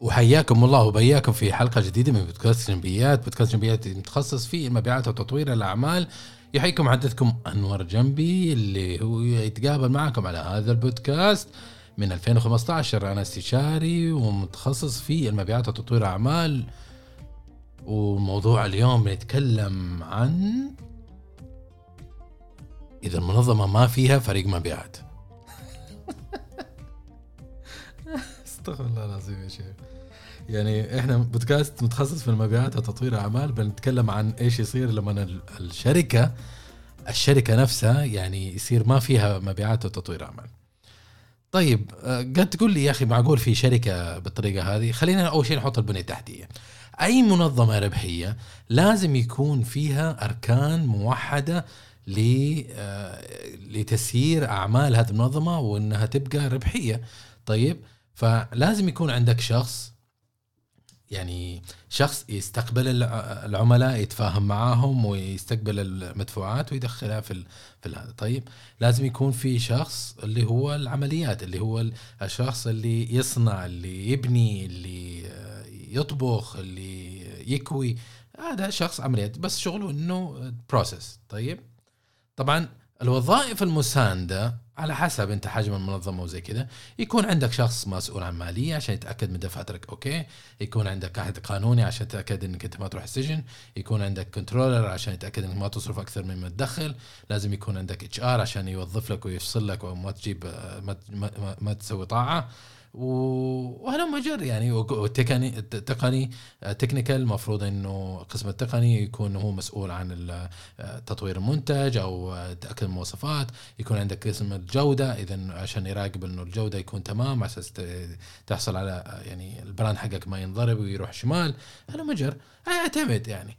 وحياكم الله وبياكم في حلقة جديدة من بودكاست جنبيات. بودكاست جنبيات متخصص في المبيعات وتطوير الأعمال. يحييكم محدثكم أنور جنبي اللي هو يتقابل معكم على هذا البودكاست. من 2015 أنا استشاري ومتخصص في المبيعات وتطوير الأعمال. وموضوع اليوم بنتكلم عن إذا المنظمة ما فيها فريق مبيعات. استغفر الله العظيم يا شيخ يعني إحنا بودكاست متخصص في المبيعات وتطوير الاعمال بنتكلم عن إيش يصير لما الشركة الشركة نفسها يعني يصير ما فيها مبيعات وتطوير أعمال. طيب آه، قد تقول لي يا أخي معقول في شركة بالطريقة هذه؟ خلينا أول شيء نحط البنية التحتية. أي منظمة ربحية لازم يكون فيها أركان موحدة آه، لتسيير أعمال هذه المنظمة وإنها تبقى ربحية. طيب فلازم يكون عندك شخص يعني شخص يستقبل العملاء يتفاهم معاهم ويستقبل المدفوعات ويدخلها في في هذا طيب لازم يكون في شخص اللي هو العمليات اللي هو الشخص اللي يصنع اللي يبني اللي يطبخ اللي يكوي هذا شخص عمليات بس شغله إنه بروسيس طيب. طبعا الوظائف المساندة على حسب انت حجم المنظمة وزي كذا يكون عندك شخص مسؤول عن مالية عشان يتأكد من دفاترك okay؟ يكون عندك احد قانوني عشان يتأكد إنك أنت ما تروح السجن يكون عندك controller عشان يتأكد إنك ما تصرف أكثر مما تدخل لازم يكون عندك HR عشان يوظف لك ويفصل لك وما تجيب ما, ما, ما تسوي طاعة. وهذا مجر يعني والتقني التقني technical المفروض إنه القسم التقني يكون هو مسؤول عن تطوير المنتج أو تاكد المواصفات يكون عندك قسم الجودة إذا عشان يراقب إنه الجودة يكون تمام أساس تحصل على يعني البراند حقك ما ينضرب ويروح شمال هذا مجر يعتمد يعني.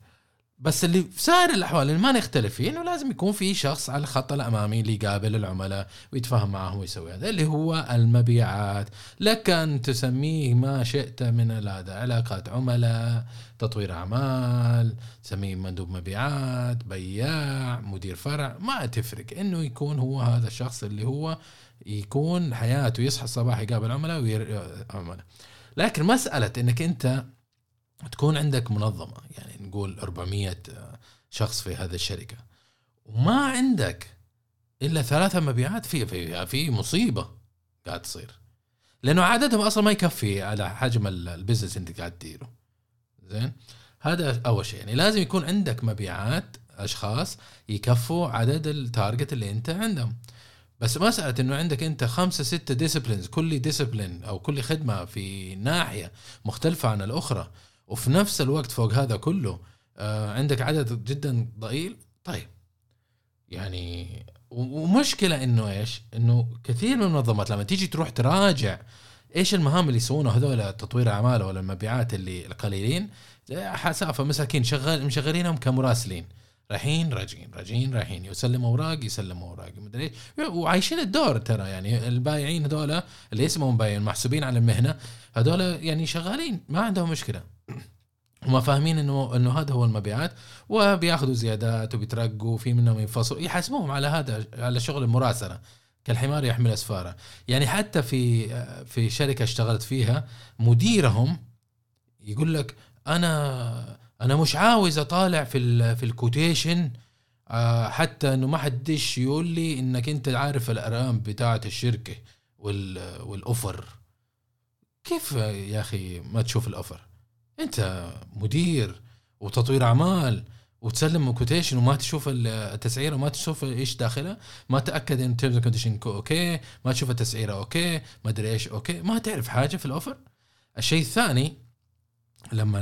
بس اللي في سائر الأحوال اللي ما نختلف فيه انه لازم يكون في شخص على الخط الأمامي اللي يقابل العملاء ويتفاهم معهم ويسوي هذا اللي هو المبيعات. لك أن تسميه ما شئت من هذا علاقات عملاء تطوير أعمال تسميه مندوب مبيعات بياع مدير فرع ما تفرق. إنه يكون هو هذا الشخص اللي هو يكون حياته يصحى الصباح يقابل عملاء وير... عملاء. لكن مسألة إنك أنت تكون عندك منظمة يعني نقول 400 شخص في هذه الشركة وما عندك إلا ثلاثة مبيعات في في في مصيبة قاعد تصير. لأنه عددهم أصلا ما يكفي على حجم ال business انت قاعد تديره. زين؟ هذا أول شيء. يعني لازم يكون عندك مبيعات أشخاص يكفوا عدد ال target اللي أنت عندهم. بس مسألة إنه عندك أنت خمسة ستة disciplines كل discipline أو كل خدمة في ناحية مختلفة عن الأخرى وفي نفس الوقت فوق هذا كله آه عندك عدد جدا ضئيل؟ طيب. يعني ومشكلة إنه إيش؟ إنه كثير من المنظمات لما تيجي تروح تراجع إيش المهام اللي يسوونها هذول تطوير اعمال ولا المبيعات اللي القليلين حسافه مساكين شغال مشغلينهم كمراسلين. رايحين راجعين راجعين رايحين يسلموا أوراق يسلموا أوراق. مدري وعايشين الدور ترى يعني البايعين هذول اللي اسمهم بايعين محسوبين على المهنة هذول يعني شغالين ما عندهم مشكلة. هم فاهمين إنه إنه هذا هو المبيعات وبياخذوا زيادات وبيترقوا في منهم ينفصلوا يحاسبوهم على هذا على شغل المراسلة. كالحمار يحمل أسفاره. يعني حتى في في شركة اشتغلت فيها مديرهم يقول لك أنا أنا مش عاوز أطالع في في ال quotation آه، حتى إنه ما حدش يقول لي إنك أنت عارف الأرقام بتاعه الشركة وال offer. كيف يا أخي ما تشوف ال offer؟ أنت مدير وتطوير أعمال وتسلم quotation وما تشوف التسعيرة وما تشوف إيش داخلها ما تأكد إن terms condition okay ما تشوف التسعيرة okay ما أدري إيش okay ما تعرف حاجة في ال offer؟ الشيء الثاني لما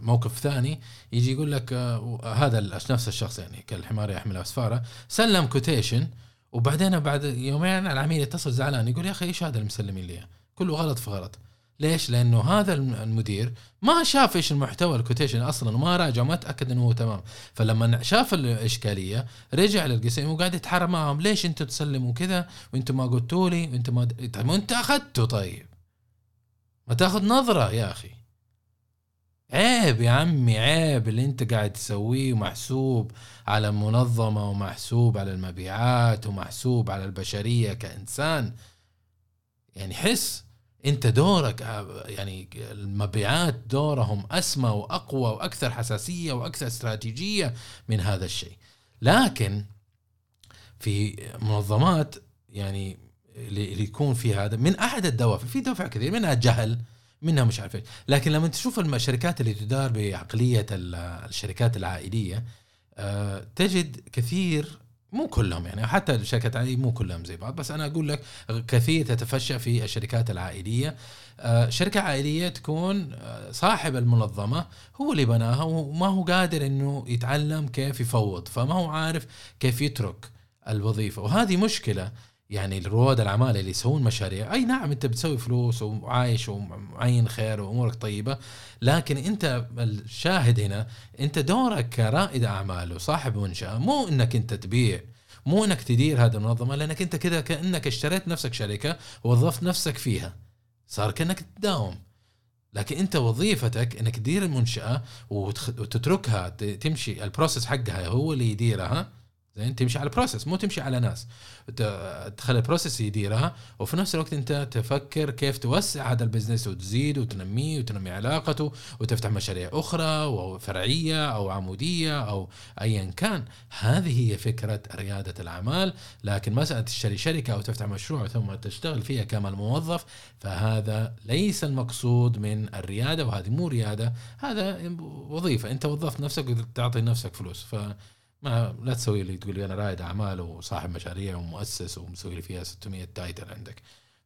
موقف ثاني يجي يقول لك آه، هذا نفس الشخص يعني كالحمار يحمل أسفاره سلم quotation وبعدين بعد يومين العميل يتصل زعلان يقول يا أخي إيش هذا اللي مسلمين لي؟ كله غلط في غلط. ليش؟ لأنه هذا المدير ما شاف إيش المحتوى ال quotation أصلا وما راجع وما تأكد إنه هو تمام، فلما شاف الإشكالية رجع للقسم وقاعد يتحارب معهم ليش أنتم تسلموا كذا؟ وأنتم ما قلتوا لي وأنتم ما طيب أنت أخذته طيب. ما تأخذ نظرة يا أخي. عيب يا عمي عيب اللي انت قاعد تسويه ومحسوب على المنظمة ومحسوب على المبيعات ومحسوب على البشرية كإنسان. يعني حس انت دورك آه، يعني المبيعات دورهم أسمى وأقوى وأكثر حساسية وأكثر استراتيجية من هذا الشيء. لكن في منظمات يعني اللي يكون في هذا من أحد الدوافع في دوافع كثير منها جهل منها مش عارف لكن لما تشوف الشركات اللي تدار بعقلية الشركات العائلية آه، تجد كثير مو كلهم يعني حتى الشركات العائلية مو كلهم زي بعض بس أنا أقول لك كثير تتفشى في الشركات العائلية. آه، شركة عائلية تكون آه، صاحب المنظمة هو اللي بناها وما هو قادر إنه يتعلم كيف يفوض فما هو عارف كيف يترك الوظيفة. وهذه مشكلة يعني رواد الأعمال اللي يسوون مشاريع أي نعم أنت بتسوي فلوس وعايش ومعين خير وأمورك طيبة لكن أنت الشاهد هنا أنت دورك كرائد أعمال وصاحب منشأة مو إنك أنت تبيع مو إنك تدير هذه المنظمة لأنك أنت كذا كأنك اشتريت نفسك شركة ووظفت نفسك فيها صار كأنك تداوم. لكن أنت وظيفتك إنك تدير المنشأة وتتركها تمشي ال process حقها هو اللي يديرها. زين؟ تمشي على process مو تمشي على ناس. تخلي ال process يديرها وفي نفس الوقت انت تفكر كيف توسع هذا ال business وتزيد وتنميه وتنمي علاقته وتفتح مشاريع أخرى أو فرعية أو عمودية أو ايا كان. هذه هي فكرة ريادة الأعمال. لكن مساله تشتري شركة أو تفتح مشروع ثم تشتغل فيها كما الموظف فهذا ليس المقصود من الريادة وهذه مو ريادة. هذا وظيفة. انت وظفت نفسك وتعطي نفسك فلوس. ف ما لا تسوي لي تقول لي أنا رائد أعمال وصاحب مشاريع ومؤسس ومسوي لي فيها 600 تايتل عندك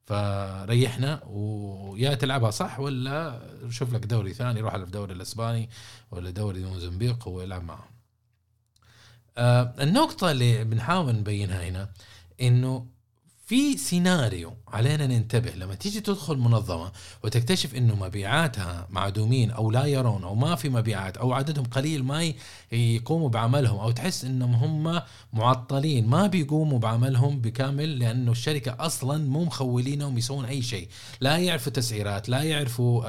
فريحنا ويا تلعبها صح ولا شوف لك دوري ثاني روح على الدوري الإسباني ولا دوري موزمبيق والعب معهم. آه النقطة اللي بنحاول نبينها هنا إنه في سيناريو علينا ننتبه لما تيجي تدخل منظمة وتكتشف إنه مبيعاتها معدومين أو لا يرون أو ما في مبيعات أو عددهم قليل ما يقوموا بعملهم أو تحس إنهم هم معطلين ما بيقوموا بعملهم بكامل لأنه الشركة أصلا مو مخولينهم يسوون أي شيء. لا يعرفوا تسعيرات لا يعرفوا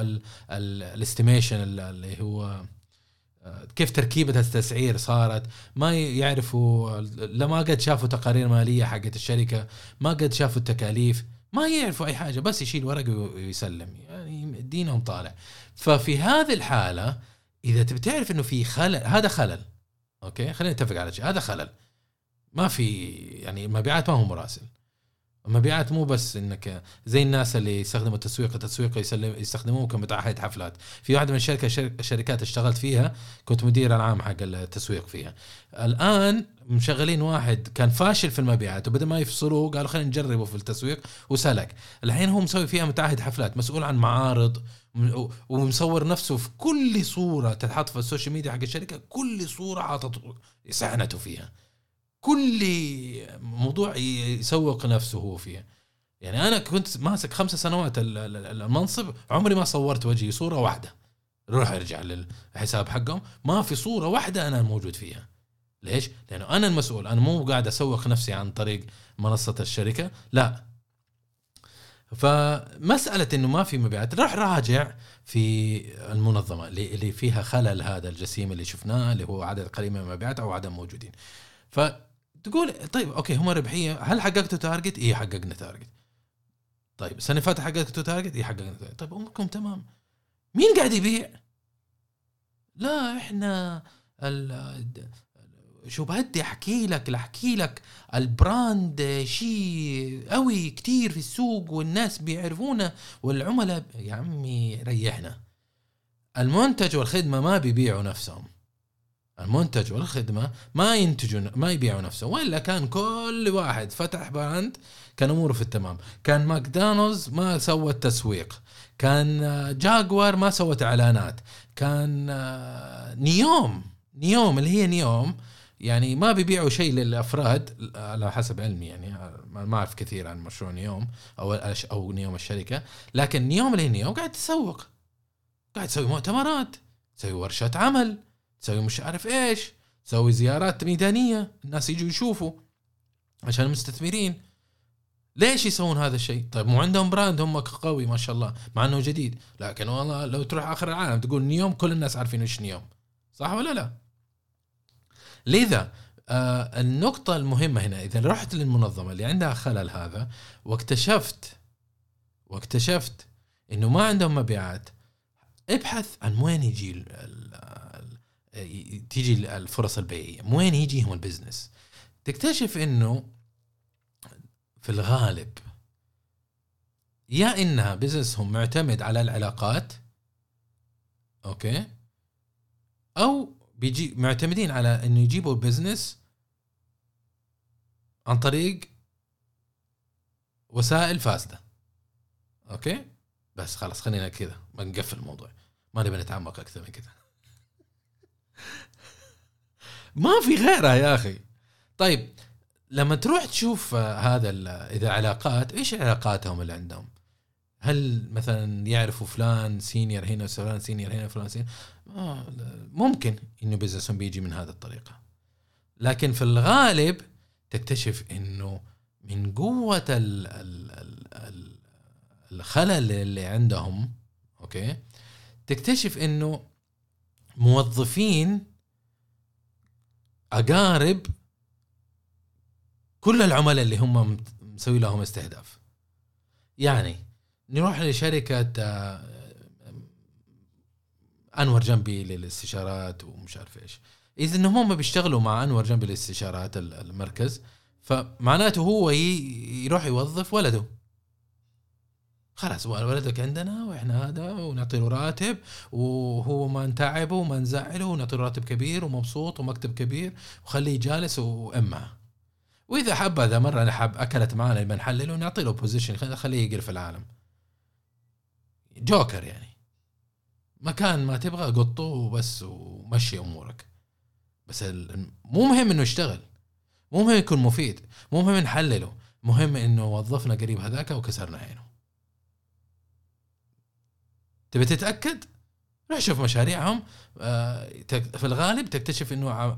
ال estimation اللي هو كيف تركيبة التسعير صارت؟ ما يعرفوا لما قد شافوا تقارير مالية حقت الشركة ما قد شافوا التكاليف ما يعرفوا أي حاجة بس يشيل ورق ويسلم. يعني دينهم طالع. ففي هذه الحالة إذا تبي تعرف إنه في خلل هذا خلل أوكي؟ خلينا نتفق على شيء هذا خلل. ما في يعني المبيعات ما هو مراسل. المبيعات مو بس إنك زي الناس اللي يستخدموا التسويق التسويق يستخدموه كمتعهد حفلات في واحدة من الشركة شركات اشتغلت فيها كنت مدير العام حق التسويق فيها. الآن مشغلين واحد كان فاشل في المبيعات وبدل ما يفصلوه قالوا خلينا نجربه في التسويق وسلك. الحين هو مسوي فيها متعهد حفلات مسؤول عن معارض ومصور نفسه في كل صورة تتحط في السوشيال ميديا حق الشركة كل صورة حاطط سعنته فيها. كل موضوع يسوق نفسه هو فيها يعني أنا كنت ماسك خمس سنوات المنصب عمري ما صورت وجهي صورة واحدة. روح ارجع للحساب حقهم. ما في صورة واحدة أنا موجود فيها. ليش؟ لأنه أنا المسؤول. أنا مو قاعد أسوق نفسي عن طريق منصة الشركة. لا. فمسألة إنه ما في مبيعات راح راجع في المنظمة اللي فيها خلل هذا الجسيم اللي شفناه اللي هو عدد قليل من المبيعات أو عدم موجودين. ف تقول طيب okay هم ربحية. هل حققتوا target؟ اي حققنا target طيب السنة اللي فاتت حققتوا target؟ اي حققنا target طيب أموركم تمام. مين قاعد يبيع؟ لا إحنا شو بدي أحكي لك؟ أحكي لك. ال brand شيء قوي كتير في السوق والناس بيعرفونا والعملاء يا عمي ريحنا. المنتج والخدمة ما بيبيعوا نفسهم. المنتج والخدمة ما ينتجوا ما يبيعوا نفسه وإلا كان كل واحد فتح brand كان أموره في التمام. كان ماكدونالدز ما سوى التسويق كان جاكوار ما سوت إعلانات. كان نيوم نيوم اللي هي نيوم يعني ما بيبيعوا شيء للأفراد على حسب علمي يعني ما أعرف كثير عن مشروع نيوم أو أو نيوم الشركة. لكن نيوم اللي هي نيوم قاعد تسوق. قاعد تسوي مؤتمرات تسوي ورشه عمل. تسوي مش عارف إيش تسوي زيارات ميدانية الناس يجوا يشوفوا عشان المستثمرين ليش يسوون هذا الشيء؟ طيب مو عندهم براند هم قوي ما شاء الله مع إنه جديد لكن والله لو تروح آخر العالم تقول نيوم كل الناس عارفين إيش نيوم صح ولا لا؟ لذا آه النقطة المهمة هنا إذا رحت للمنظمة اللي عندها خلل هذا واكتشفت واكتشفت إنه ما عندهم مبيعات ابحث عن وين يجي تيجي الفرص البيعية من وين يجيهم ال business؟ تكتشف إنه في الغالب يا إنها business هم معتمد على العلاقات okay؟ أو بيجي معتمدين على إنه يجيبوا business عن طريق وسائل فاسدة. okay؟ بس خلاص خلينا كذا بنقفل الموضوع. ما نبي نتعمق أكثر من كذا. ما في غيرها يا أخي. طيب لما تروح تشوف هذا إذا علاقات إيش علاقاتهم اللي عندهم؟ هل مثلا يعرفوا فلان senior هنا وفلان senior هنا وفلان senior؟ آه ممكن إنه بزنسهم بيجي من هذه الطريقة. لكن في الغالب تكتشف إنه من قوة ال ال ال الخلل اللي عندهم أوكي تكتشف إنه موظفين أقارب كل العملاء اللي هم مسوي لهم استهداف. يعني نروح لشركة آه، أنور جنبي للاستشارات ومش عارف إيش. إذا إنهم هم بيشتغلوا مع أنور جنبي للاستشارات المركز فمعناته هو يروح يوظف ولده. خلاص ولدك عندنا وإحنا هذا ونعطي له راتب وهو ما نتعبه وما نزعله ونعطي له راتب كبير ومبسوط ومكتب كبير وخليه جالس وامه وإذا حب هذا مرة نحب أكلت معنا بنحلله ونعطي له بوزيشن خليه يقرف العالم. جوكر يعني. مكان ما تبغى قطه وبس ومشي أمورك. بس مو مهم إنه يشتغل. مو مهم يكون مفيد. مو مهم نحلله. مهم إنه وظفنا قريب هذاك وكسرنا عينه. تبي تتأكد؟ روح شوف مشاريعهم. آه، في الغالب تكتشف إنه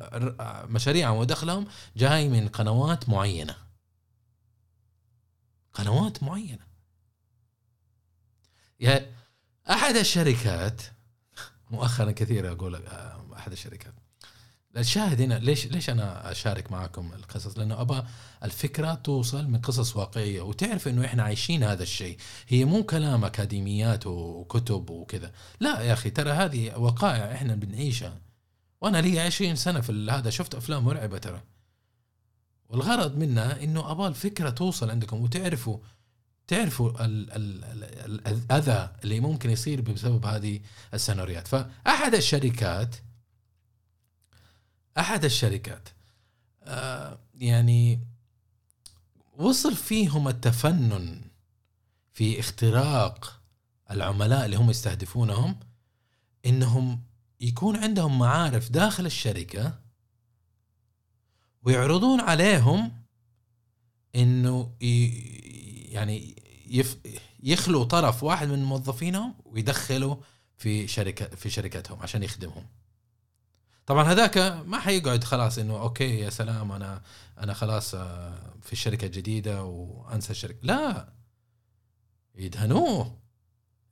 مشاريعهم ودخلهم جاي من قنوات معينة. قنوات معينة. يا أحد الشركات مؤخرا كثير أقول آه، أحد الشركات. الشاهد هنا ليش ليش أنا أشارك معكم القصص؟ لأنه ابى الفكرة توصل من قصص واقعية وتعرف إنه إحنا عايشين هذا الشيء، هي مو كلام أكاديميات وكتب وكذا، لا يا أخي ترى هذه وقائع إحنا بنعيشها. وأنا لي 20 سنة في هذا شفت أفلام مرعبة ترى. والغرض منها إنه ابى الفكرة توصل عندكم وتعرفوا تعرفوا ال ال ال الأذى اللي ممكن يصير بسبب هذه السيناريوهات فأحد الشركات أحد الشركات. آه يعني وصل فيهم التفنن في اختراق العملاء اللي هم يستهدفونهم إنهم يكون عندهم معارف داخل الشركة ويعرضون عليهم إنه يعني يخلوا طرف واحد من موظفينهم ويدخلوا في شركه في شركتهم عشان يخدمهم. طبعا هذاك ما حيقعد خلاص إنه أوكي يا سلام أنا أنا خلاص آه، في الشركة الجديده وأنسى الشركة. لا. يدهنوه.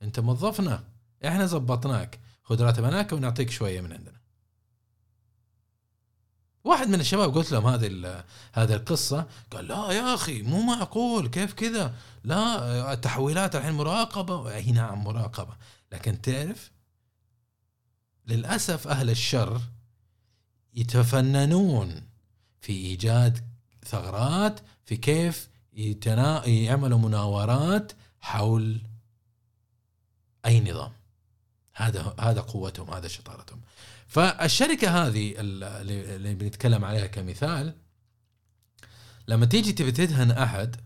أنت موظفنا. إحنا زبطناك. خذ راتب هناك ونعطيك شوية من عندنا. واحد من الشباب قلت لهم هذه هذه القصة. قال لا يا أخي مو معقول. كيف كذا؟ لا التحويلات الحين مراقبة. أي نعم مراقبة. لكن تعرف للأسف أهل الشر يتفننون في إيجاد ثغرات في كيف يتنا... يعملوا مناورات حول أي نظام. هذا هذا قوتهم هذا شطارتهم. فالشركة هذه اللي بنتكلم عليها كمثال لما تيجي تبي تدهن أحد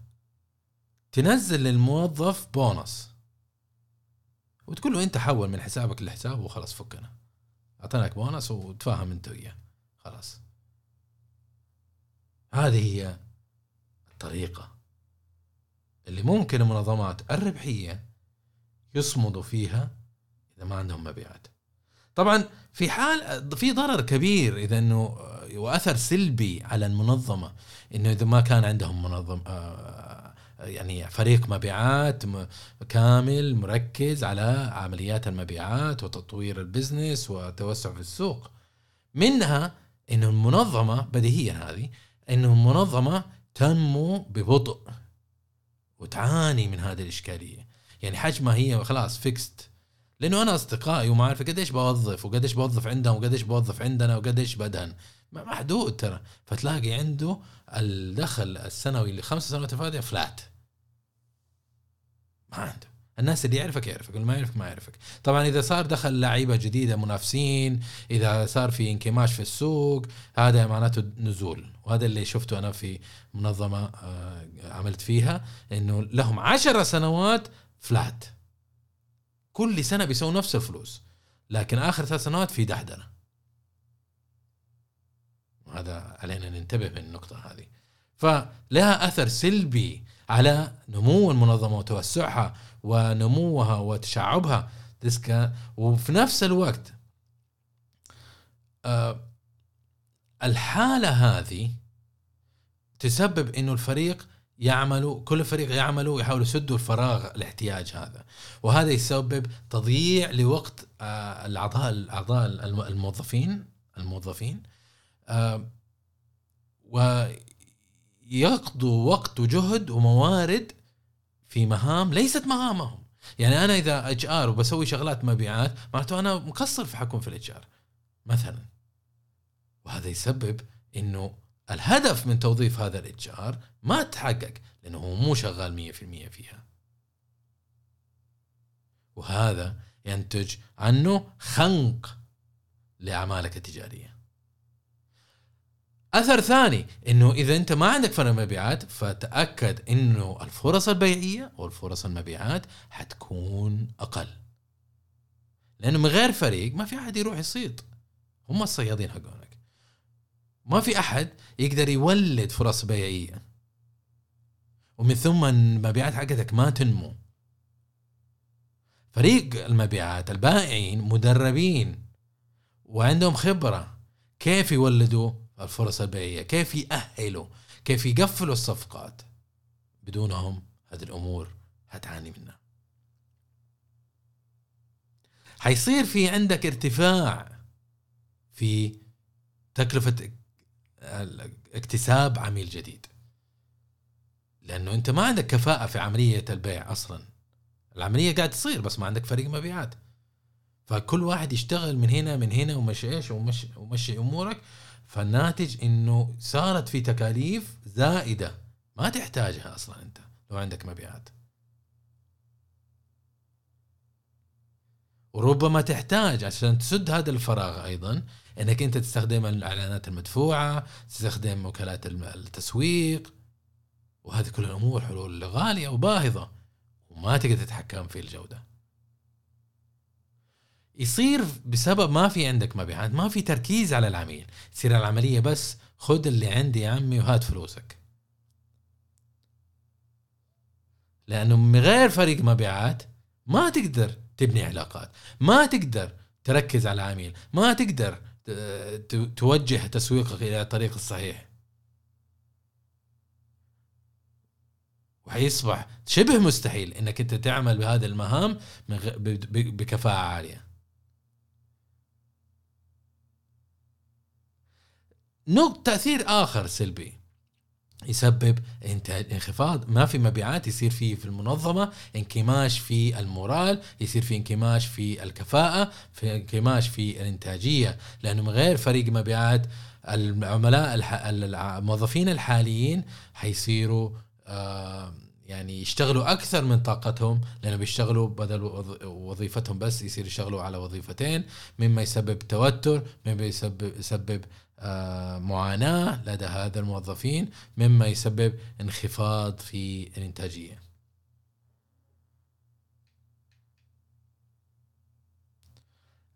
تنزل للموظف بونص. وتقول له أنت حول من حسابك لحسابه وخلاص فكنا. أعطيناك بونص وتفاهم أنت وياه. خلاص. هذه هي الطريقة اللي ممكن المنظمات الربحية يصمدوا فيها إذا ما عندهم مبيعات. طبعا في حال في ضرر كبير إذا إنه وأثر سلبي على المنظمة إنه إذا ما كان عندهم منظم آه، يعني فريق مبيعات كامل مركز على عمليات المبيعات وتطوير البزنس وتوسع في السوق. منها إنه المنظمة بديهيا هذه إنه المنظمة تنمو ببطء وتعاني من هذه الإشكالية. يعني حجمها هي خلاص فيكست لأنه أنا أصدقائي ومعارفي قديش بوظف وقديش بوظف عندهم وقديش بوظف عندنا وقديش بدهن. محدود ترى. فتلاقي عنده الدخل السنوي اللي خمس سنوات الفاضيه فلات ما عنده. الناس اللي يعرفك يعرفك واللي ما يعرفك ما يعرفك. طبعا إذا صار دخل لعيبة جديدة منافسين إذا صار في انكماش في السوق هذا معناته نزول. وهذا اللي شفته أنا في منظمة آه، عملت فيها إنه لهم عشر سنوات فلات كل سنة بيسووا نفس الفلوس لكن آخر ثلاث سنوات في دحدنة. هذا علينا ننتبه من النقطة هذه. فلها أثر سلبي على نمو المنظمة وتوسعها ونموها وتشعبها. وفي نفس الوقت آه، الحالة هذه تسبب إنه الفريق يعملوا كل فريق يعملوا يحاولوا يسدوا الفراغ الاحتياج هذا. وهذا يسبب تضييع لوقت آه، الأعضاء الأعضاء الموظفين الموظفين آه، ويقضوا وقت وجهد وموارد في مهام ليست مهامهم. يعني أنا إذا HR وبسوي شغلات مبيعات معناته أنا مقصر في حكم في ال HR. مثلا. وهذا يسبب إنه الهدف من توظيف هذا ال HR ما تحقق لأنه هو مو شغال 100% فيها. وهذا ينتج عنه خنق لأعمالك التجارية. أثر ثاني إنه إذا أنت ما عندك فرق مبيعات فتأكد إنه الفرص البيعية والفرص المبيعات حتكون أقل. لأنه من غير فريق ما في أحد يروح يصيد. هم الصيادين حقونك. ما في أحد يقدر يولد فرص بيعية. ومن ثم المبيعات حقتك ما تنمو. فريق المبيعات البائعين مدربين وعندهم خبرة كيف يولدوا الفرص البيعية. كيف يأهلوا؟ كيف يقفلوا الصفقات؟ بدونهم هذه الأمور هتعاني منها. حيصير في عندك ارتفاع في تكلفة اكتساب عميل جديد. لأنه أنت ما عندك كفاءة في عملية البيع أصلا. العملية قاعد تصير بس ما عندك فريق مبيعات. فكل واحد يشتغل من هنا من هنا ومشي إيش ومشي, ومشي أمورك. فالناتج إنه صارت في تكاليف زائدة. ما تحتاجها أصلا أنت لو عندك مبيعات. وربما تحتاج عشان تسد هذا الفراغ أيضا إنك أنت تستخدم الإعلانات المدفوعة تستخدم وكالات التسويق. وهذه كل الأمور حلول غالية وباهظة وما تقدر تتحكم في الجودة. يصير بسبب ما في عندك مبيعات ما في تركيز على العميل. تصير العملية بس خذ اللي عندي يا عمي وهات فلوسك. لأنه من غير فريق مبيعات ما تقدر تبني علاقات ما تقدر تركز على العميل ما تقدر توجه تسويقك إلى الطريق الصحيح. وحيصبح شبه مستحيل إنك أنت تعمل بهذه المهام بكفاءة عالية. نقط تأثير آخر سلبي. يسبب انخفاض. ما في مبيعات يصير في في المنظمة انكماش في المورال يصير في انكماش في الكفاءة في انكماش في الإنتاجية. لأنه من غير فريق مبيعات العملاء الموظفين الحاليين حيصيروا آه يعني يشتغلوا أكثر من طاقتهم. لأنه بيشتغلوا بدل وظيفتهم بس يصير يشتغلوا على وظيفتين. مما يسبب توتر مما يسبب يسبب معاناة لدى هذا الموظفين مما يسبب انخفاض في الإنتاجية.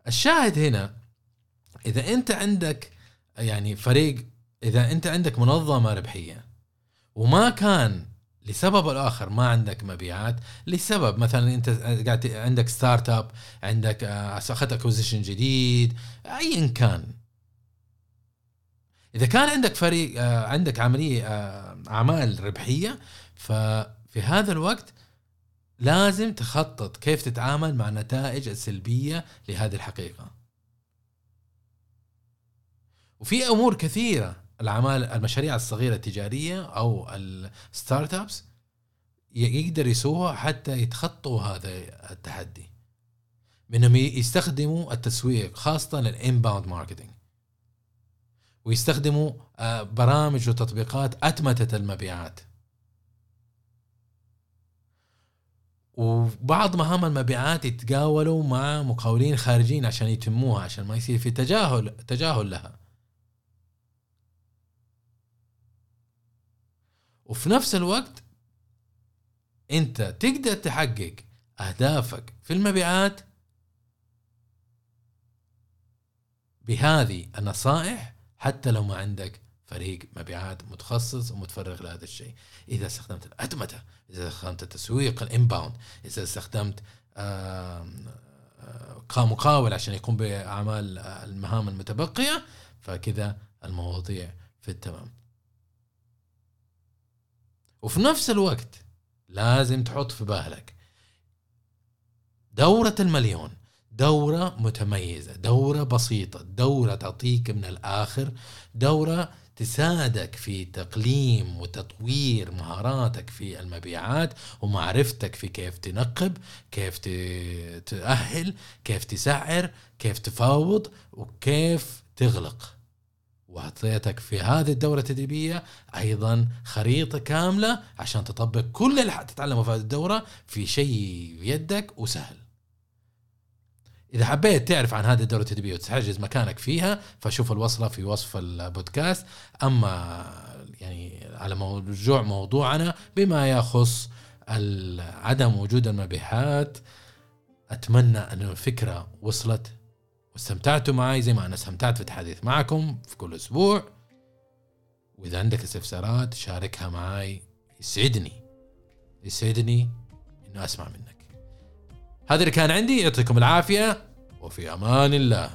الشاهد هنا إذا أنت عندك يعني فريق إذا أنت عندك منظمة ربحية وما كان لسبب الآخر ما عندك مبيعات لسبب مثلا أنت قاعد عندك startup عندك آه، أخذت acquisition جديد ايا كان إذا كان عندك فريق آه، عندك عملية آه، أعمال ربحية ففي في هذا الوقت لازم تخطط كيف تتعامل مع النتائج السلبية لهذه الحقيقة. وفي أمور كثيرة الأعمال المشاريع الصغيرة التجارية أو ال startups يقدر يسووها حتى يتخطوا هذا التحدي. منهم يستخدموا التسويق خاصة ال inbound marketing ويستخدموا آه، برامج وتطبيقات أتمتة المبيعات. وبعض مهام المبيعات يتقاولوا مع مقاولين خارجيين عشان يتموها عشان ما يصير في تجاهل تجاهل لها. وفي نفس الوقت أنت تقدر تحقق أهدافك في المبيعات بهذه النصائح حتى لو ما عندك فريق مبيعات متخصص ومتفرغ لهذا الشيء. إذا استخدمت الأتمتة إذا استخدمت التسويق الإنباوند إذا استخدمت مقاول عشان يقوم بأعمال المهام المتبقية فكذا المواضيع في التمام. وفي نفس الوقت لازم تحط في بالك دورة المليون. دورة متميزة دورة بسيطة دورة تعطيك من الآخر دورة تساعدك في تقليم وتطوير مهاراتك في المبيعات ومعرفتك في كيف تنقب كيف تأهل كيف تسعر كيف تفاوض وكيف تغلق. وأعطيتك في هذه الدورة التدريبية أيضا خريطة كاملة عشان تطبق كل اللي حتتعلمه في هذه الدورة في شيء بيدك وسهل. إذا حبيت تعرف عن هذه الدورة التدريبيه وتحجز مكانك فيها فشوف الوصلة في وصف البودكاست. أما يعني على موضوع موضوعنا بما يخص عدم وجود المبيعات أتمنى أن الفكرة وصلت واستمتعتوا معي زي ما أنا استمتعت في الحديث معكم في كل أسبوع. وإذا عندك استفسارات شاركها معي. يسعدني. يسعدني إنه أسمع منك. هذا اللي كان عندي يعطيكم العافية وفي أمان الله.